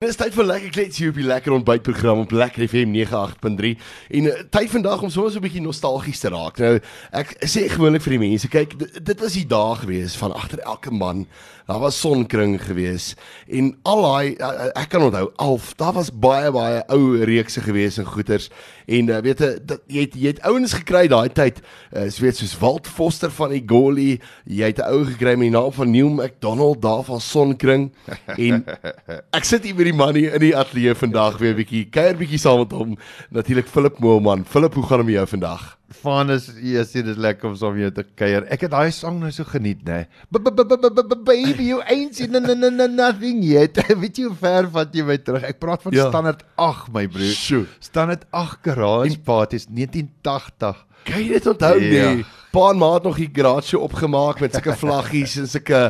Dis tyd vir lekker kletsie op die lekker ontbytprogram op Lekker FM 98.3 en uh, tyd vandag om soms 'n bietjie nostalgies te raak. Nou ek sê gewoonlik vir die mense, kyk dit, dit was die dag gewees van agter elke man. Daar was sonkring gewees. En al daai uh, ek kan onthou alf, daar was baie baie ou reekse gewees en goeters. En uh, weet jy jy het, jy het ouens gekry daai tyd, uh, so weet soos Walt Foster van Egoli, jy het 'n ou gekry met die naam van Neil McDonald daar van sonkring. En ek sit hier die man hier in die ateljee vandag weer 'n bietjie kuier bietjie saam met hom. Natuurlik Philip Moelman. Philip, hoe gaan dit met jou vandag? Vanus, yes, dit is lekker om saam jou te kuier. Ek het daai sang nou so geniet, nê. Baby, you ain't seen nothing yet. Weet jy hoe ver vat jy my terug? Ek praat van ja. standaard 8, my broer. Standaard 8 garage parties 1980. Kan jy dit onthou ja. nie? Pa en ma het nog die garage opgemaak met sulke vlaggies en sulke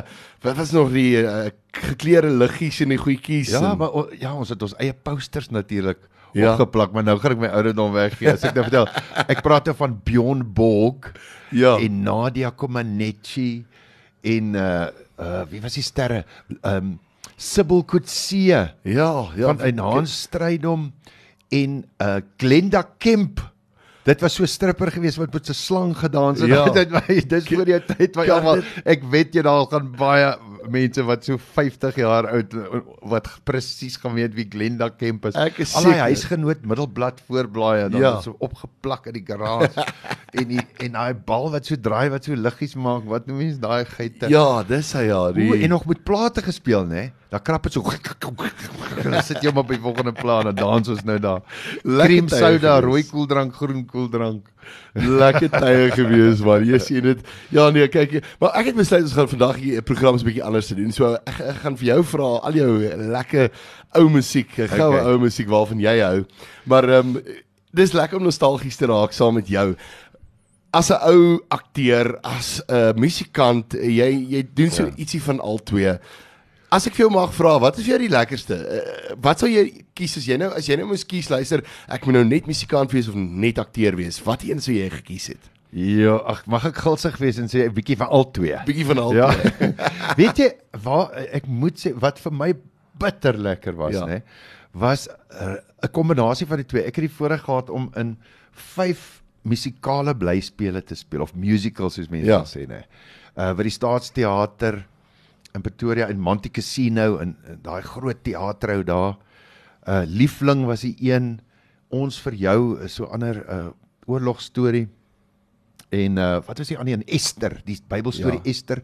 wat was nog die uh, gekleurde liggies en die goedjies. Ja, en... maar o, ja, ons het ons eie posters natuurlik ja. opgeplak, maar nou gaan ek my ouderdom weggee as ek nou vertel. Ek praat nou van Bjorn Borg ja. en Nadia Comaneci en uh uh wie was die sterre? Um Sibyl Coetzee. Ja, ja. Van en Hans Strydom en uh Glenda Kemp. Dit was so stripper geweest wat met 'n slang gedans het. Ja. Dit dis voor jou tyd waar almal ek weet jy daar gaan baie mense wat so 50 jaar oud wat presies gaan weet wie Glenda Kemp is. Ek is al die huisgenoot middelblad voorblaaie dan ja. so opgeplak in die garage en die en daai bal wat so draai wat so liggies maak. Wat noem mens daai geite? Ja, dis hy ja. Die... O, en nog met plate gespeel, né? Daar krap dit so. Dan sit jy maar op die volgende plan en dans ons nou daar. Cream soda, rooi koeldrank, groen koeldrank. Lekker tye gewees man. Jy sien dit. Ja nee, kyk, maar ek het besluit ons gaan vandag hier 'n program so 'n bietjie anders te doen. So ek, ek gaan vir jou vra al jou lekker ou musiek, goue okay. ou musiek waarvan jy hou. Maar ehm um, dis lekker om nostalgies te raak saam met jou. As 'n ou akteur, as 'n musikant, jy jy doen so ja. ietsie van al twee. As ek vir jou mag vra, wat is vir jou die lekkerste? Uh, wat sou jy kies as jy nou as jy nou moes kies, luister, ek moet nou net musikant wees of net akteur wees? Wat een sou jy gekies het? Ja, ag, mag ek gulsig wees en sê 'n bietjie van al twee? Bietjie van al ja. twee. Weet jy, waar ek moet sê wat vir my bitter lekker was, ja. nê, was 'n uh, kombinasie van die twee. Ek het die voorreg gehad om in 5 musikale blyspele te speel of musicals soos mense ja. sê, nê. Uh by die Staatsteater in Pretoria in Monte Casino in, in daai groot teaterhou daar. Uh Liefling was die een ons vir jou is so ander uh oorlogstorie. En uh wat was die ander een Esther, die Bybelstorie ja. Esther.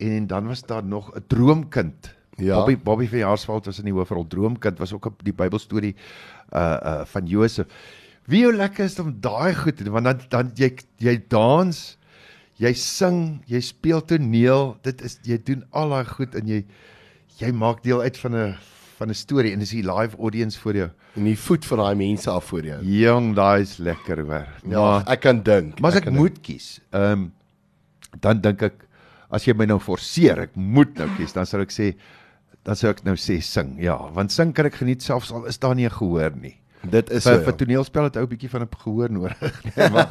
En dan was daar nog 'n droomkind. Ja. Bobby Bobby van Jaarsveld was in die hoofrol droomkind was ook op die Bybelstorie uh uh van Josef. Wie hoe lekker is om daai goed te doen want dan dan jy jy dans jy sing, jy speel toneel, dit is jy doen al daai goed en jy jy maak deel uit van 'n van 'n storie en dis die live audience voor jou en die voet van daai mense af voor jou. Jong, daai is lekker hoor. Ja, ek kan dink. Maar as ek, ek moet kies, ehm um, dan dink ek as jy my nou forceer, ek moet nou kies, dan sal ek sê dan sou ek nou sê sing. Ja, want sing kan ek geniet selfs al is daar nie 'n gehoor nie. Dit is vir, so, vir ja. toneelspel het ou bietjie van 'n gehoor nodig. Nee, maar,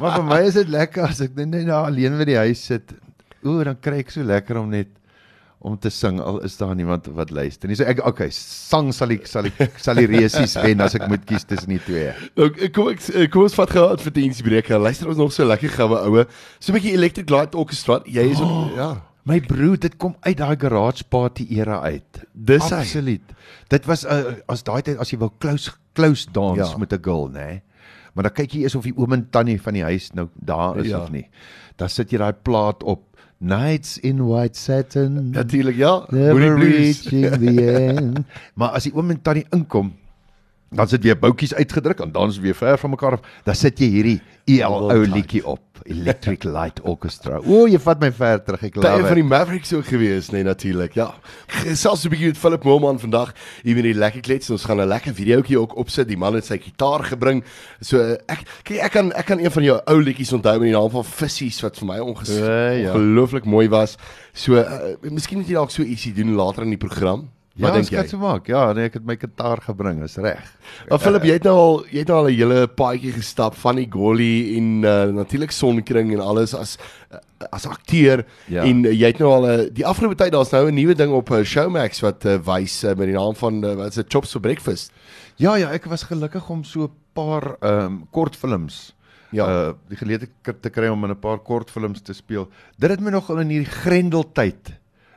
maar vir my is dit lekker as ek net net alleen by die huis sit. Ooh, dan kry ek so lekker om net om te sing al is daar niemand wat luister nie. So ek okay, sang sal ek sal ek sal die resies wen as ek moet kies tussen die twee. Okay, kom ek kom ons vat gou advertensiebreek. Luister ons nog so lekker goue oue. So 'n bietjie Electric Light Orchestra. Jy is oh, ja. My broer, dit kom uit daai garage party era uit. Dis absoluut. Dit was uh, as daai tyd as jy wou close close dance ja. met 'n girl, nê. Nee? Maar dan kyk jy eers of die oom en tannie van die huis nou daar is ja. of nie. Dan sit jy daai plaat op Nights in White Satin. Natuurlik ja. Never reaching the end. maar as die oom en tannie inkom, dan sit weer boutjies uitgedruk en dan is weer ver van mekaar af. Dan sit jy hierdie ELO liedjie op, Electric Light Orchestra. O, jy vat my ver terug. Ek love. Dit van die Mavericks ook gewees, nee natuurlik. Ja. Selfs 'n bietjie met Philip Moelman vandag hier met die lekker klets. Ons gaan 'n lekker videoetjie ook opsit. Die man het sy gitaar gebring. So ek kyk ek kan ek kan een van jou ou liedjies onthou met die naam van Fissies wat vir my ongelooflik ja, ja. mooi was. So uh, miskien moet jy dalk so ietsie doen later in die program. Ja, dink ek jy? so maak. Ja, nee, ek het my kitaar gebring, is reg. Maar Philip, jy het nou al jy het nou al 'n hele paadjie gestap van die Golly en uh, natuurlik Sonkring en alles as uh, as akteur Ja. en uh, jy het nou al 'n uh, die afgelope tyd daar's nou 'n nuwe ding op uh, Showmax wat uh, wys uh, met die naam van uh, wat is dit Chops for Breakfast. Ja, ja, ek was gelukkig om so 'n paar ehm um, kortfilms Ja. uh die geleentheid te kry om in 'n paar kortfilms te speel. Dit het my nogal in hierdie grendeltyd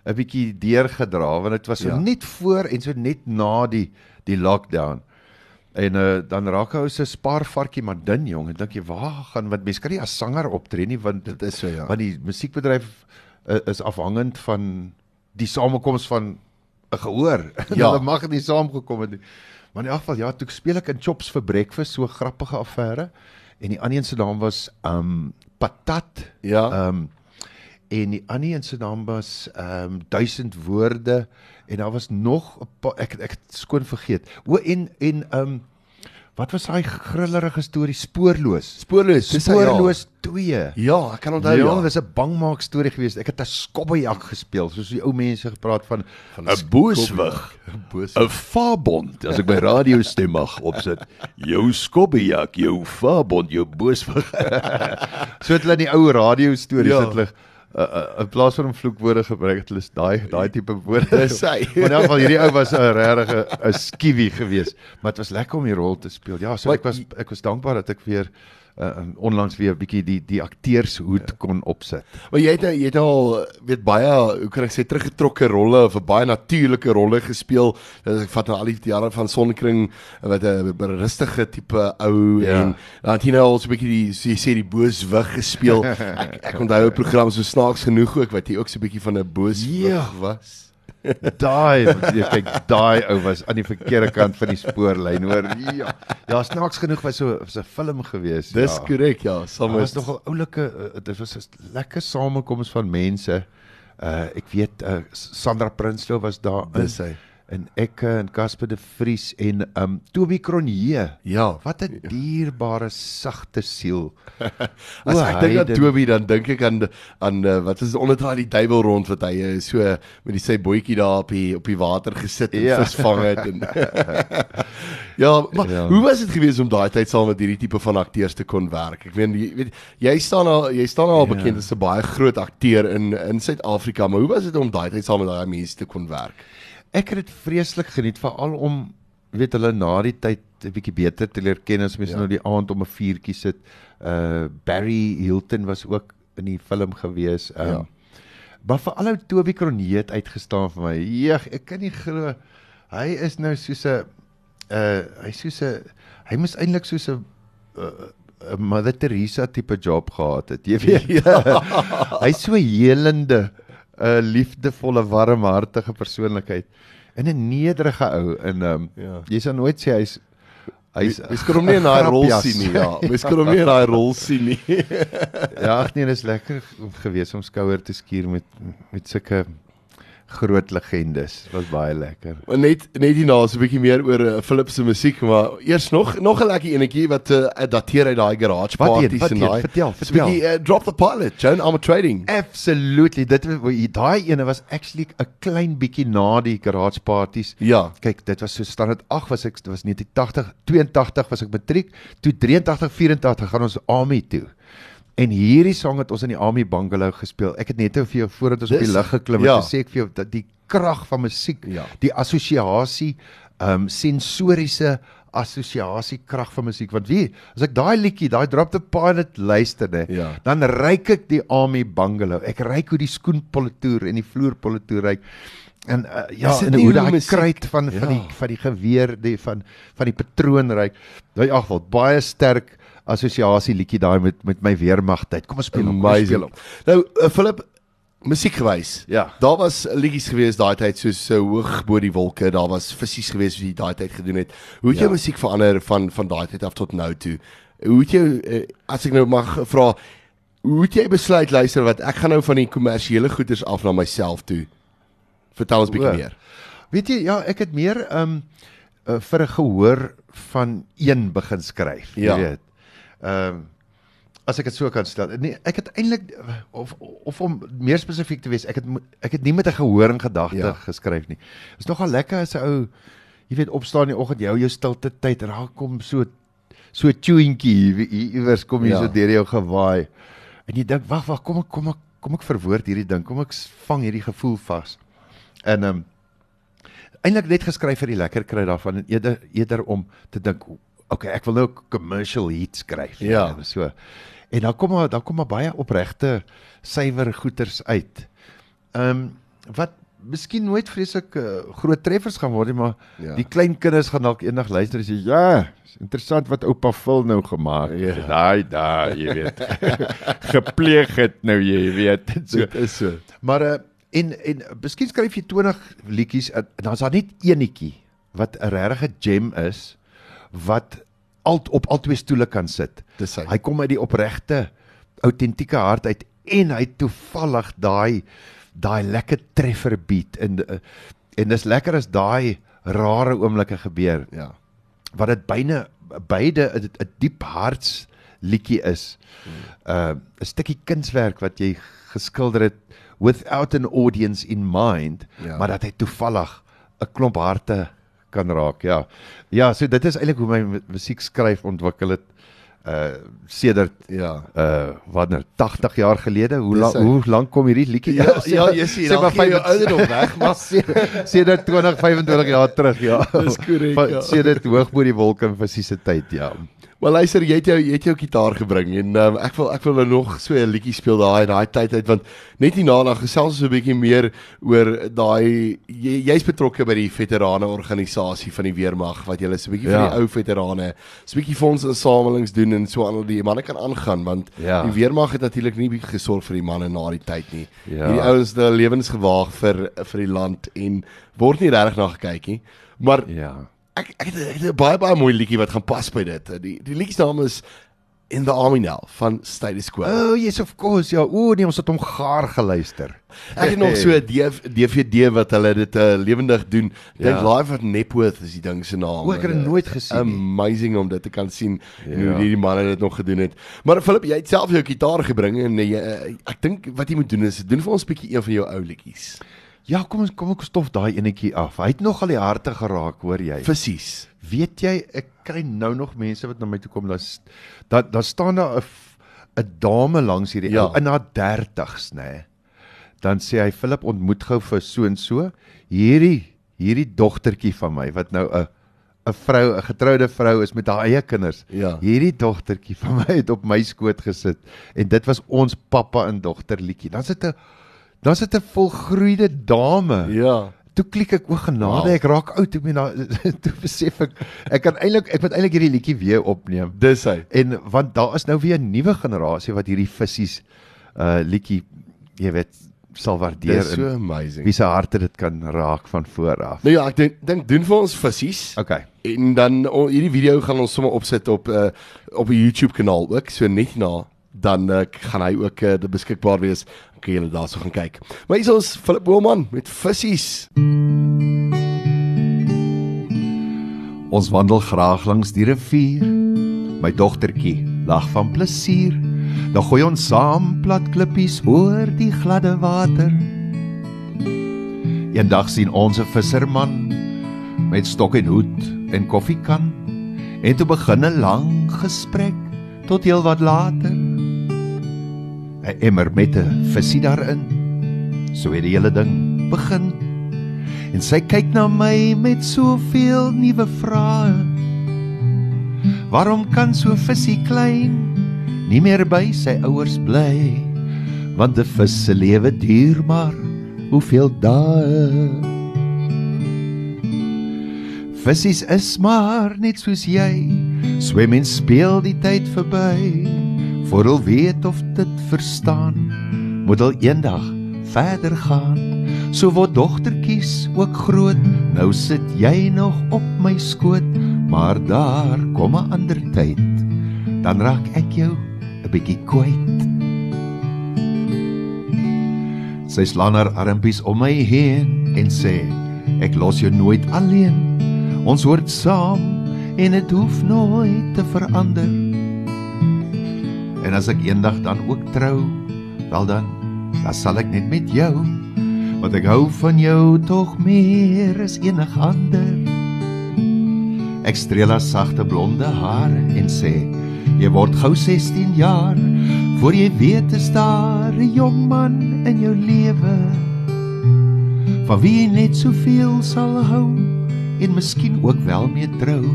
'n bietjie deurgedra want dit was so Ja. net voor en so net na die die lockdown. En uh, dan raak hy se spaarvarkie maar dun jong en dink jy waar gaan wat mense kan nie as sanger optree nie want Dit is so ja. want die musiekbedryf uh, is afhangend van die samekoms van 'n gehoor. Ja. Hulle mag nie saamgekom het nie. Maar in elk geval ja, toe speel ek in Chops for Breakfast, so grappige affære. En die ander een se naam was um Patat. Ja. Um en die ander een se naam was um 1000 woorde en daar was nog 'n ek ek het skoon vergeet. O en en um wat was daai grillerige storie spoorloos? Spoorloos. dis hy, Spoorloos 2. Ja, ja ek kan onthou Ja, ja. dit was 'n bangmaak storie geweest. Ek het 'n skobbejak gespeel, soos die ou mense gepraat van 'n booswig. Booswig. 'n Fabond, as ek my radiostem mag opsit. Jou skobbejak, jou fabond, jou booswig. so het hulle in die ou radio stories Ja. ja. het uh, in plaas van om vloekwoorde gebruik het hulle daai daai tipe woorde. Hy. Maar in elk geval hierdie ou was 'n regtige 'n skiewie geweest, maar dit was lekker om die rol te speel. Ja, so ek was ek was dankbaar dat ek weer uh, onlangs weer 'n bietjie die die akteurshoed ja. kon opsit. Maar jy het jy het al weet baie hoe kan ek sê teruggetrokke rolle of 'n baie natuurlike rolle gespeel. Dit ek vat nou al die jare van Sonkring wat 'n rustige tipe ou Ja. en dan het jy nou al so 'n bietjie die so jy sê die booswig gespeel. Ek ek onthou 'n program so snaaks genoeg ook wat jy ook so 'n bietjie van 'n booswig Ja. was. Daai, jy kyk, daai ou was aan die verkeerde kant van die spoorlyn, hoor. Ja. Ja, snaaks genoeg was so 'n film geweest. Dis ja. korrek ja, Daar sommer was nogal oulike uh, dit was 'n lekker samekoms van mense. Uh ek weet uh, Sandra Prinsloo was daar Dis hy. En ek uh, en Casper de Vries en um Toby Cronje. Ja. Wat 'n dierbare sagte siel. As O, ek dink aan Toby dan dink ek aan aan uh, wat is onderdraai die duiwel rond wat hy uh, so met die sy bootjie daar op die op die water gesit en ja. Ja. vis vang het en Ja, maar ja. Hoe was dit geweest om daai tyd saam met hierdie tipe van akteurs te kon werk? Ek weet jy weet jy staan al jy staan al Ja. bekend as 'n baie groot akteur in in Suid-Afrika, maar hoe was dit om daai tyd saam met daai mense te kon werk? Ek het dit vreeslik geniet veral om weet hulle na die tyd 'n bietjie beter te leer ken as mens Ja. ja. nou die aand om 'n vuurtjie sit. Uh Barry Hilton was ook in die film gewees. Um, Ja. ja. Maar vir alou Toby Cronje het uitgestaan vir my. Jeeg, ek kan nie glo hy is nou soos 'n uh hy soos 'n hy moes eintlik soos 'n uh, 'n Mother Teresa tipe job gehad het. Jy weet. Ja. Hy's so helende 'n liefdevolle, warmhartige persoonlikheid en 'n nederige ou en um, Ja. jy sal nooit sê hy's hy's Mens kan hom nie in daai rol sien nie, ja. Mens kan hom nie in daai rol sien nie. ja, ag nee, dit is lekker gewees om skouer te skuur met met sulke groot legendes. Dit was baie lekker. Net net hierna so 'n bietjie meer oor uh, Philip se musiek, maar eers nog nog 'n lekker enetjie wat uh, dateer uit daai garage Wat een? parties Wat en een? daai. Vertel, So 'n bietjie uh, drop the pilot, Joan Armour Trading. Absolutely. Dit daai ene was actually 'n klein bietjie na die garage parties. Ja. Kyk, dit was so standaard 8 was ek dit was 1980, 82 was ek matriek, toe 83, 84 gaan ons army toe. En hierdie sang het ons in die army bungalow gespeel. Ek het net nou vir jou voordat ons op Dis- die lug geklim het, ja. ja. sê ek vir jou dat die krag van musiek, Ja. die assosiasie, ehm um, sensoriese assosiasie krag van musiek. Want wie, as ek daai liedjie, daai Drop the Pilot luister, nê, Ja. dan ryk ek die army bungalow. Ek ryk hoe die skoenpolitoer en die vloerpolitoer ryk. En uh, ja, en nie hoe daai kruit van van Ja. die van die geweer, die van van die patroon ryk. Daai agwel baie sterk assosiasie liedjie daai met met my weermag tyd. Kom ons speel hom. kom ons speel hom. Nou, uh, Philip musiekgewys. Ja. Daar was liedjies gewees daai tyd soos so hoog bo die wolke. Daar was visies gewees wat jy daai tyd gedoen het. Hoe het jou Ja. musiek verander van van daai tyd af tot nou toe? Hoe het jy uh, as ek nou mag vra, hoe het jy besluit luister wat ek gaan nou van die kommersiële goeders af na myself toe? Vertel ons bietjie meer. Weet jy, ja, ek het meer ehm um, uh, vir 'n gehoor van een begin skryf, Ja. jy weet. Ehm um, as ek dit so kan stel. Nee, ek het eintlik of of om meer spesifiek te wees, ek het ek het nie met 'n gehoor en gedagte ja. geskryf nie. Dit is nogal lekker as 'n ou jy weet opstaan in die oggend, jy hou jou stilte tyd, raak kom so so chewinkie iewers kom jy ja. so deur jou gewaai. En jy dink, "Wag, wag, kom ek kom ek kom ek verwoord hierdie ding. Kom ek vang hierdie gevoel vas." En ehm um, eintlik net geskryf vir die lekker kry daarvan en eerder eerder om te dink, okay, ek wil nou commercial hit skryf. Ja, en so. En dan kom maar dan kom maar baie opregte suiwer goeters uit. Ehm um, wat miskien nooit vreeslik uh, groot treffers gaan word nie, maar ja. die klein kinders gaan dalk eendag luister en sê ja, interessant wat oupa Phil nou gemaak het. Ja. Daai daai, jy weet. gepleeg het nou jy weet. So. Dit is so. Maar uh, en en miskien skryf jy 20 liedjies en dan's daar net eenetjie wat 'n regte gem is wat al op al twee stoele kan sit. Dis hy. Hy kom uit die opregte autentieke hart uit en hy toevallig daai daai lekker treffer beat en en dis lekker as daai rare oomblikke gebeur. Ja. Wat dit byne beide 'n diep harts liedjie is. Hmm. Uh 'n stukkie kunswerk wat jy geskilder het without an audience in mind, ja. maar dat hy toevallig 'n klomp harte kan raak. Ja. Ja, so dit is eintlik hoe my musiek skryf ontwikkel het uh sedert ja uh wat nou 80 jaar gelede hoe la, hoe lank kom hierdie liedjie ja ja, jy sien sê maar vir jou ouderdom weg maar sedert 20 25 jaar terug ja dis korrek ja sedert hoog bo die wolke in fisiese tyd ja Maar luister, jy het jou jy het jou gitaar gebring en um, ek wil ek wil nou nog so 'n liedjie speel daai daai tyd uit want net hierna dan gesels ons 'n bietjie meer oor daai jy's jy betrokke by die veterane organisasie van die weermag wat julle so 'n bietjie ja. vir die ou veterane so 'n bietjie fondsinsamelings doen en so al die manne kan aangaan want ja. die weermag het natuurlik nie bietjie gesorg vir die manne na die tyd nie. Ja. Hierdie ouens het hulle lewens gewaag vir vir die land en word nie regtig na gekyk nie. Maar ja ek ek het 'n baie baie mooi liedjie wat gaan pas by dit. Die die liedjie se naam is In the Army Now van Status Quo. Oh yes of course. Ja, o nee, ons het hom gaar geluister. Ek het nog so 'n DVD wat hulle dit uh, lewendig doen. Dink ja. live at Nepworth is die ding se naam. O, ek het dit nooit gesien nie. Amazing om dit te kan sien ja. hoe hierdie manne dit nog gedoen het. Maar Philip, jy het self jou gitaar gebring en jy, uh, ek dink wat jy moet doen is doen vir ons 'n bietjie een van jou ou liedjies. Ja, kom ons kom ek stof daai enetjie af. Hy het nogal die harte geraak, hoor jy? Presies. Weet jy, ek kry nou nog mense wat na my toe kom, daar's dat daar staan daar 'n 'n dame langs hierdie ja. in haar 30's, nê. Dan sê hy Philip ontmoet gou vir so en so hierdie hierdie dogtertjie van my wat nou 'n 'n vrou, 'n getroude vrou is met haar eie kinders. Ja. Hierdie dogtertjie van my het op my skoot gesit en dit was ons pappa en dogter liedjie. Dan sit 'n Dan sit 'n volgroeide dame. Ja. Toe klik ek o genade, wow. ek raak oud toe na toe besef ek ek kan eintlik ek moet eintlik hierdie liedjie weer opneem. Dis hy. En want daar is nou weer 'n nuwe generasie wat hierdie vissies uh liedjie jy weet sal waardeer. Dis so amazing. Wie se harte dit kan raak van voor af. Nou ja, ek dink dink doen vir ons vissies. Okay. En dan hierdie video gaan ons sommer opsit op uh op 'n YouTube kanaal ook, so net na dan uh, gaan hy ook uh, beskikbaar wees. Kan julle daarso gaan kyk. Maar hier is ons Philip Boelman met vissies. Ons wandel graag langs die rivier. My dogtertjie lag van plesier. Dan gooi ons saam plat klippies oor die gladde water. Eendag sien ons 'n visserman met stok en hoed en koffiekan en toe begin 'n lang gesprek tot heel wat later. 'n emmer met 'n visie daarin. So het die hele ding begin. En sy kyk na my met soveel nuwe vrae. Waarom kan so visie klein nie meer by sy ouers bly? Want 'n vis se lewe duur maar hoeveel dae? Visies is maar net soos jy, swem en speel die tyd verby voor hulle weet of dit verstaan moet hulle eendag verder gaan. So word dogtertjies ook groot. Nou sit jy nog op my skoot maar daar kom 'n ander tyd. Dan raak ek jou 'n bietjie kwyt sy slaan haar armpies om my heen en sê ek los jou nooit alleen. Ons hoort saam en dit hoef nooit te verander En as ek eendag dan ook trou, wel dan, dan sal ek net met jou, want ek hou van jou tog meer as enig ander. Ek streel haar sagte blonde hare en sê, jy word gou 16 jaar, voor jy weet is daar 'n jong man in jou lewe. Van wie net soveel sal hou en miskien ook wel mee trou.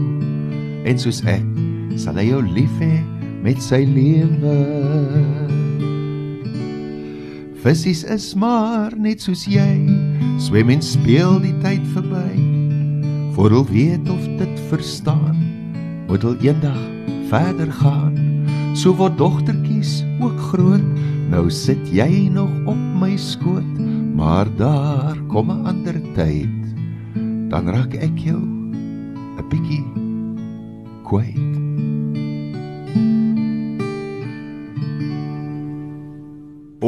En soos ek sal hy jou lief hê met sy lewe. Vissies is maar net soos jy, swem en speel die tyd verby. Voor hulle weet of dit verstaan, moet hulle eendag verder gaan. So word dogtertjies ook groot. Nou sit jy nog op my skoot, maar daar kom 'n ander tyd. Dan raak ek jou 'n bietjie kwyt.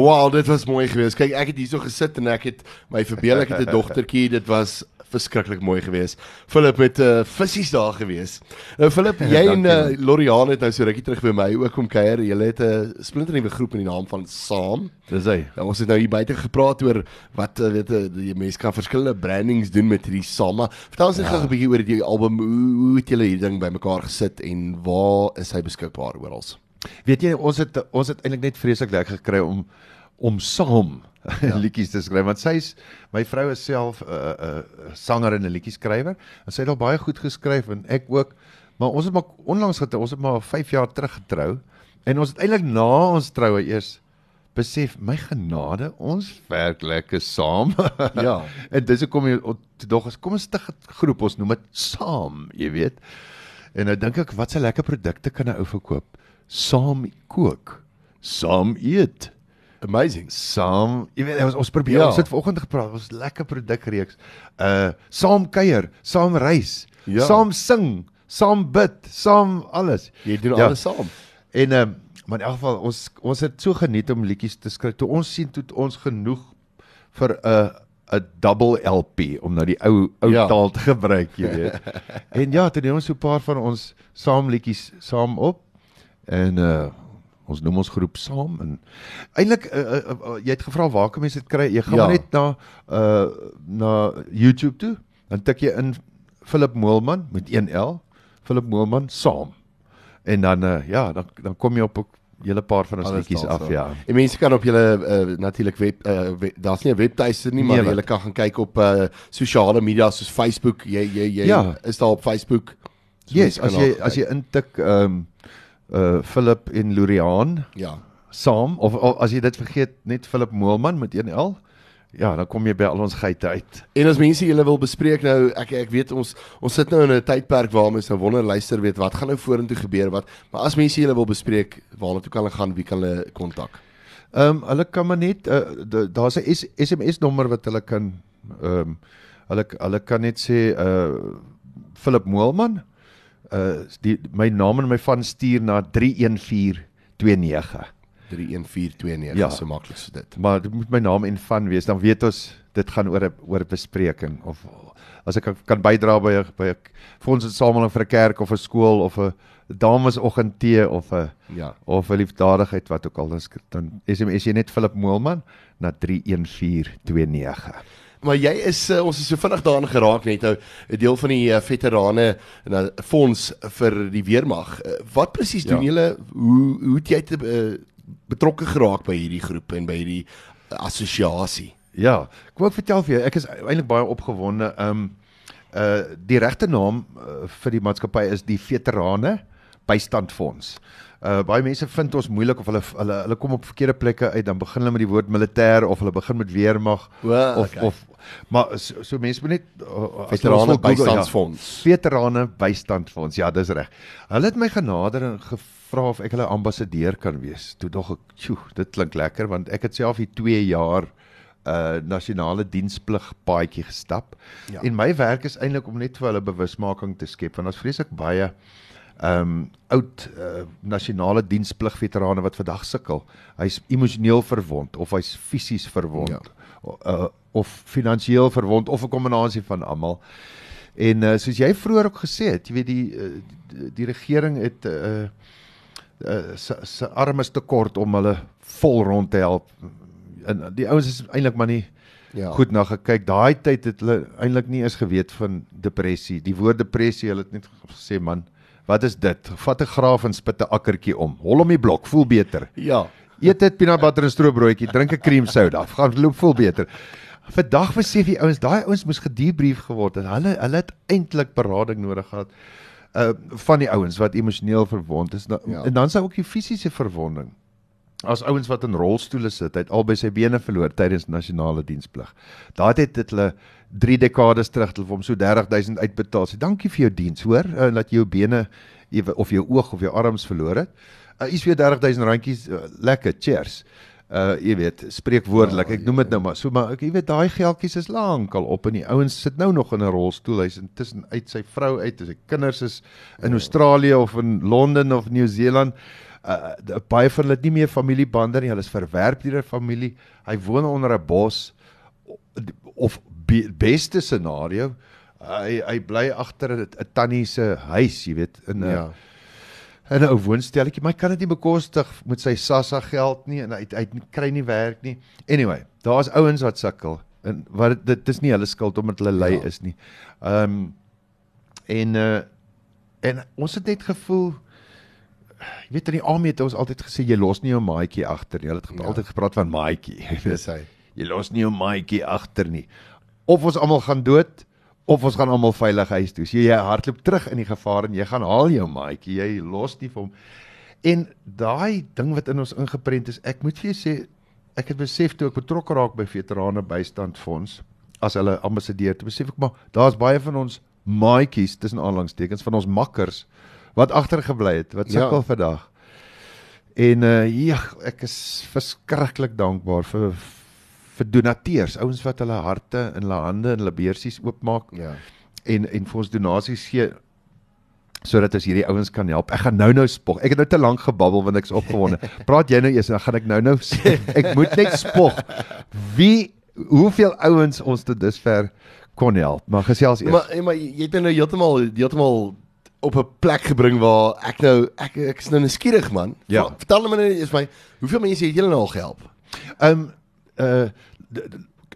Wow, dit was mooi geweest. Kyk, ek het hierso gesit en ek het my verbeel ek het 'n dogtertjie. Dit was verskriklik mooi geweest. Philip met uh, vissies daar geweest. Nou Philip, jy en uh, Loriaan het nou so rukkie terug by my ook kom kuier. Julle het 'n uh, splinternuwe groep in die naam van Saam. Dis hy. Nou, ons het nou hier buite gepraat oor wat uh, weet jy, mense kan verskillende brandings doen met hierdie Saam. Vertel ons net ja. gou 'n bietjie oor die album. Hoe, hoe het julle hierdie ding bymekaar gesit en waar is hy beskikbaar oral? Weet jy ons het ons het eintlik net vreeslik lekker gekry om om saam ja. liedjies te skryf. Want sy's my vrou is self 'n uh, 'n uh, sanger en 'n liedjieskrywer en sy het al baie goed geskryf en ek ook. Maar ons het maar onlangs getrou ons het maar 5 jaar terug getrou. En ons het eintlik na ons troue eers besef my genade ons werk lekker saam. Ja. En dis hoekom jy tog as kom ons stig 'n groep ons noem dit saam jy weet. En nou dink ek wat 'n lekker produkte kan 'n ou verkoop? Saam kook, saam eet. Amazing. Saam, jy weet ons ons probeer ja. ons het vanoggend gepraat, ons lekker produkreeks. Uh saam kuier, saam reis, ja. saam sing, saam bid, saam alles. Jy doen ja. alles saam. En ehm uh, maar in elk geval ons ons het so geniet om liedjies te skryf. Toe ons sien toe ons genoeg vir 'n uh, 'n double LP om nou die ou ou ja. taal te gebruik, jy weet. en ja, toe doen ons so 'n paar van ons saam liedjies saam op en uh ons noem ons groep saam en eintlik uh, uh, uh, jy het gevra waar kan mense dit kry? Jy gaan ja. net na uh na YouTube toe, dan tik jy in Philip Moelman met 1L, Philip Moelman saam. En dan uh ja, dan dan kom jy op 'n hele paar van ons liedjies af, so. ja. En mense kan op julle uh, natuurlik web uh, web, daar's nie 'n webtuiste nie, maar nee, jy kan gaan kyk op uh sosiale media soos Facebook. Jy jy jy ja. is daar op Facebook. So yes, as jy as jy intik ehm um, uh Philip en Loriaan. Ja. Saam of, of as jy dit vergeet net Philip Moelman met 1L. Ja, dan kom jy by al ons geite uit. En as mense julle wil bespreek nou, ek ek weet ons ons sit nou in 'n tydperk waar mense nou wonder luister weet wat gaan nou vorentoe gebeur wat, maar as mense julle wil bespreek, waarna toe kan hulle gaan, wie kan hulle kontak? Ehm um, hulle kan maar net uh, daar's 'n SMS nommer wat hulle kan ehm um, hulle hulle kan net sê uh Philip Moelman uh die my naam en my van stuur na 31429. 31429 ja, so maklik so dit. Maar dit moet my naam en van wees dan weet ons dit gaan oor 'n oor 'n bespreking of as ek kan bydra by by 'n fondsinsameling vir 'n kerk of 'n skool of 'n damesoggend tee of 'n ja of 'n liefdadigheid wat ook al dan dan SMS jy net Philip Moelman na 31429. Maar jy is uh, ons is so vinnig daarin geraak net nou 'n deel van die uh, veterane uh, fonds vir die weermag. Uh, wat presies doen ja. julle? Hoe hoe het jy te uh, betrokke geraak by hierdie groep en by hierdie uh, assosiasie? Ja, ek wou vertel vir jou, ek is eintlik baie opgewonde. Um uh die regte naam uh, vir die maatskappy is die Veterane Bystandfonds. Uh baie mense vind ons moeilik of hulle hulle hulle kom op verkeerde plekke uit dan begin hulle met die woord militêr of hulle begin met weermag well, of okay. of maar so, so mense moet net uh, veterane bystandsfonds. Ja, veterane bystandsfonds. Ja, dis reg. Hulle het my genader en gevra of ek hulle ambassadeur kan wees. Toe dog ek, "Sjoe, dit klink lekker want ek het self hier 2 jaar uh nasionale diensplig paadjie gestap. Ja. En my werk is eintlik om net vir hulle bewusmaking te skep want ons vreeslik baie ehm um, oud uh, nasionale diensplig veterane wat vandag sukkel. Hy's emosioneel verwond of hy's fisies verwond. Ja. Uh, of finansiëel verwond of 'n kombinasie van almal. En uh, soos jy vroeër ook gesê het, jy weet die uh, die, die regering het 'n uh, uh, se arm is te kort om hulle vol rond te help. En die ouens is eintlik maar nie ja. goed na gekyk. Daai tyd het hulle eintlik nie eens geweet van depressie. Die woord depressie, hulle het net gesê man, wat is dit? Vat 'n graaf en spit 'n akkertjie om. Hol hom die blok, voel beter. Ja. Eet dit peanut butter en stroopbroodjie, drink 'n cream soda, gaan loop voel beter. Vandag besef die ouens, daai ouens moes gedebrief geword het. Hulle hulle het eintlik berading nodig gehad uh van die ouens wat emosioneel verwond is. Nou, ja. En dan sou ook die fisiese verwonding. As ouens wat in rolstoele sit, het albei sy bene verloor tydens nasionale diensplig. Daai het dit hulle 3 dekades terug hulle hom so 30000 uitbetaal. Sê dankie vir jou diens, hoor, uh, dat jy jou bene of jou oog of jou arms verloor het. Uh, is weer 30000 randjies uh, lekker, cheers uh jy weet spreekwoordelik ek noem dit nou maar so maar ek jy weet daai geldjies is lank al op en die ouens sit nou nog in 'n rolstoel hy's intussen uit sy vrou uit sy kinders is in Australië of in Londen of Nieu-Seeland uh baie van hulle het nie meer familiebande nie hulle is verwerp deur 'n familie hy woon onder 'n bos of be, beste scenario hy hy bly agter 'n tannie se huis jy weet in 'n ja in 'n ou woonstelletjie, maar hy kan dit nie bekostig met sy SASSA geld nie en hy hy kry nie werk nie. Anyway, daar's ouens wat sukkel en wat dit is nie hulle skuld omdat hulle lui ja. is nie. Ehm um, en uh en ons het net gevoel jy weet in die army het ons altyd gesê jy los nie jou maatjie agter nie. Hulle het ja. altyd gepraat van maatjie. Dis hy. Jy los nie jou maatjie agter nie. Of ons almal gaan dood of ons gaan almal veilig huis toe. So jy hardloop terug in die gevaar en jy gaan haal jou maatjie, jy los nie vir hom. En daai ding wat in ons ingeprent is, ek moet vir jou sê, ek het besef toe ek betrokke raak by veterane bystandfonds as hulle ambassadeur, toe besef ek maar daar's baie van ons maatjies tussen aanhalingstekens van ons makkers wat agtergebly het, wat sukkel ja. vandag. En uh ja, ek is verskriklik dankbaar vir vir donateurs, ouens wat hulle harte en hulle hande en hulle beursies oopmaak. Ja. En en vir ons donasies gee sodat ons hierdie ouens kan help. Ek gaan nou-nou spog. Ek het nou te lank gebabbel want ek's opgewonde. Praat jy nou eers dan gaan ek nou-nou ek moet net spog. Wie hoeveel ouens ons tot dusver kon help. Maar gesels eers. Maar maar jy het nou heeltemal heeltemal op 'n plek gebring waar ek nou ek ek is nou nuuskierig man. Ja. Vertel my net is my hoeveel mense het julle nou al gehelp? Ehm um, uh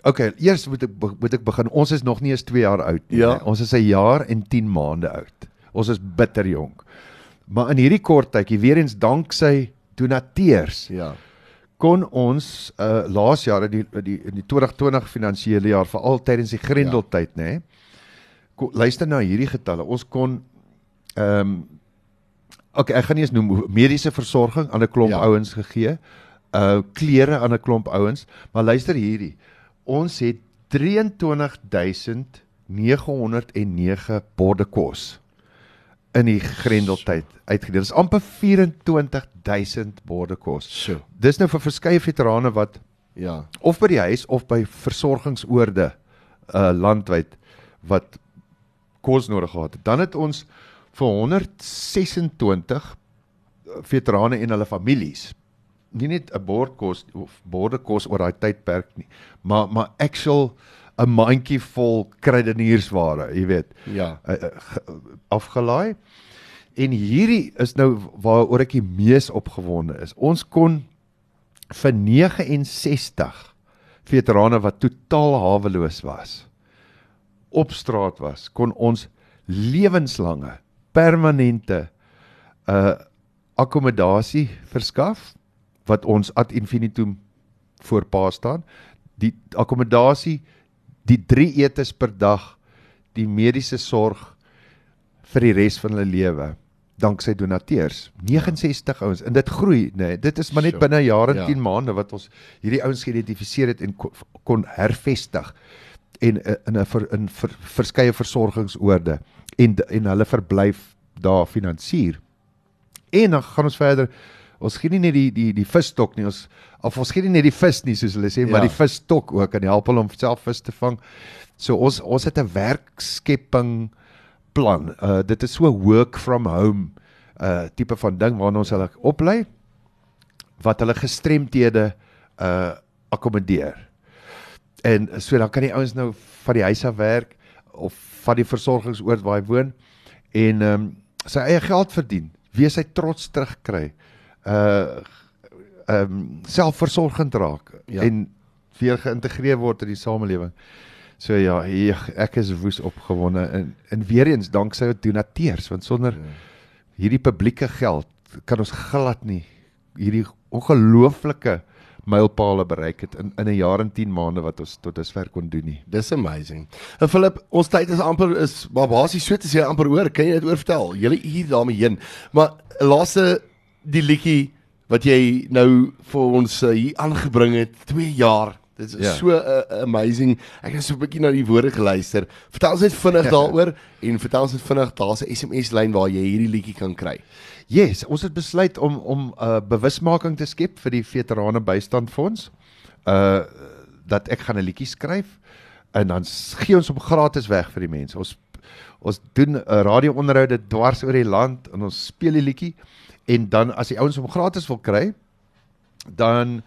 okay, eers moet ek moet ek begin. Ons is nog nie eens 2 jaar oud nie. Ja. Ons is 'n jaar en 10 maande oud. Ons is bitter jonk. Maar in hierdie kort tydjie, weer eens danksy donateurs. Ja. Kon ons uh laas jaar in die die in die 2020 finansiële jaar veral tydens die Grendeltyd, ja. nê. Nee, luister na hierdie getalle. Ons kon ehm um, Okay, ek gaan nie eens noem mediese versorging aan 'n klomp ja. ouens gegee uh klere aan 'n klomp ouens, maar luister hierdie. Ons het 23909 borde kos in die Grendeltyd uitgedeel. Dis amper 24000 borde kos. So. Dis nou vir verskeie veterane wat ja, of by die huis of by versorgingsoorde uh landwyd wat kos nodig gehad het. Dan het ons vir 126 veterane en hulle families nie net 'n bord kos of borde kos oor daai tydperk nie, maar maar actual 'n mandjie vol kruideniersware, jy weet. Ja. afgelaai. En hierdie is nou waaroor ek die mees opgewonde is. Ons kon vir 69 veterane wat totaal haweloos was op straat was, kon ons lewenslange permanente uh akkommodasie verskaf wat ons ad infinitum voor pa staan. Die akkommodasie, die 3 etes per dag, die mediese sorg vir die res van hulle lewe danksy donateurs 69 ja. ouens en dit groei nê nee, dit is maar net binne jaar en ja. 10 maande wat ons hierdie ouens geïdentifiseer het en kon, kon hervestig en eh, in 'n in, in ver, verskeie versorgingsoorde en en hulle verblyf daar finansier en dan gaan ons verder ons gee nie net die die die visstok nie ons of ons gee nie net die vis nie soos hulle sê ja. maar die visstok ook kan help hulle om self vis te vang. So ons ons het 'n werkskepping plan. Uh dit is so work from home uh tipe van ding waarna ons hulle oplei wat hulle gestremthede uh akkommodeer. En so dan kan die ouens nou van die huis af werk of van die versorgingsoord waar hy woon en ehm um, sy eie geld verdien wie sy trots terugkry. Uh ehm um, selfversorgend raak Ja. en weer geïntegreer word in die samelewing. So ja, ek, is woes opgewonde en en weer eens danksy donateurs want sonder Ja. hierdie publieke geld kan ons glad nie hierdie ongelooflike mylpale bereik het in in 'n jaar en 10 maande wat ons tot dusver kon doen nie. Dis amazing. En Philip, ons tyd is amper is maar basies so te sê amper oor. Kan jy dit oortel? Julle hier daarmee heen. Maar laaste die liedjie wat jy nou vir ons uh, hier aangebring het, 2 jaar. Dit is Ja. so uh, amazing. Ek het so 'n bietjie na die woorde geluister. Vertel ons net vinnig daaroor en vertel ons net vinnig daar's 'n SMS lyn waar jy hierdie liedjie kan kry. Yes, ons het besluit om om 'n uh, bewusmaking te skep vir die veterane bystandfonds. Uh dat ek gaan 'n liedjie skryf en dan gee ons hom gratis weg vir die mense. Ons ons doen 'n uh, radio-onderhoude dwars oor die land en ons speel die liedjie en dan as die ouens hom gratis wil kry, dan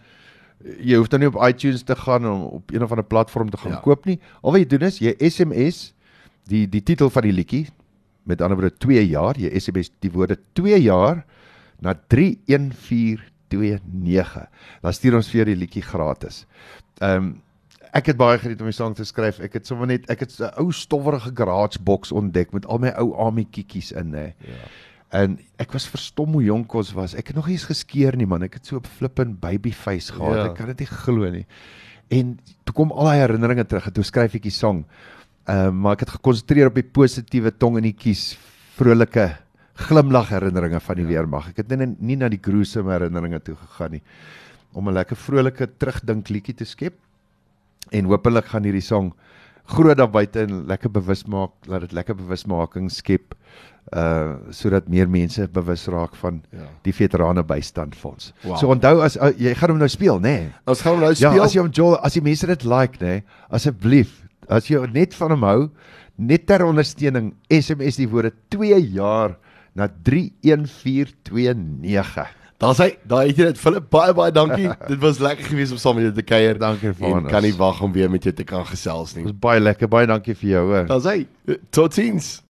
jy hoef dan nie op iTunes te gaan om op een of ander platform te gaan Ja. koop nie. Al wat jy doen is jy SMS die die titel van die liedjie met ander woorde 2 jaar, jy SMS die woorde 2 jaar na 31429. Dan stuur ons vir die liedjie gratis. Ehm um, ek het baie geniet om die sang te skryf. Ek het sommer net ek het 'n ou stowwerige garage box ontdek met al my ou Ami kiekies in hè. Ja. En ek was verstom hoe jonk ons was. Ek het nog nie eens geskeer nie man. Ek het so 'n flippin baby face gehad. Ja. Ek kan dit nie glo nie. En toe kom al daai herinneringe terug toe skryf ek die sang. Ehm uh, maar ek het gekonsentreer op die positiewe tong in die kies, vrolike glimlag herinneringe van die ja. weermag. Ek het nie, nie na die gruesome herinneringe toe gegaan nie om 'n lekker vrolike terugdink liedjie te skep. En hopelik gaan hierdie sang groot daar buite en lekker bewus maak, laat dit lekker bewusmaking skep uh sodat meer mense bewus raak van Ja. die veterane bystandfonds. Wow. So onthou as uh, jy gaan hom nou speel, nê? Nee? Ons gaan hom nou Ja, speel. as jy hom Joel, as die mense dit like, nê, nee, asseblief, as jy net van hom hou, net ter ondersteuning, SMS die woorde 2 jaar na 31429. Daar's hy. Daai het jy dit Philip baie baie dankie. dit was lekker geweest om saam met jou te kuier. Dankie En Vanus. kan nie wag om weer met jou te kan gesels Dit nie. was baie lekker. Baie dankie vir jou, hoor. Daar's hy. Totiens.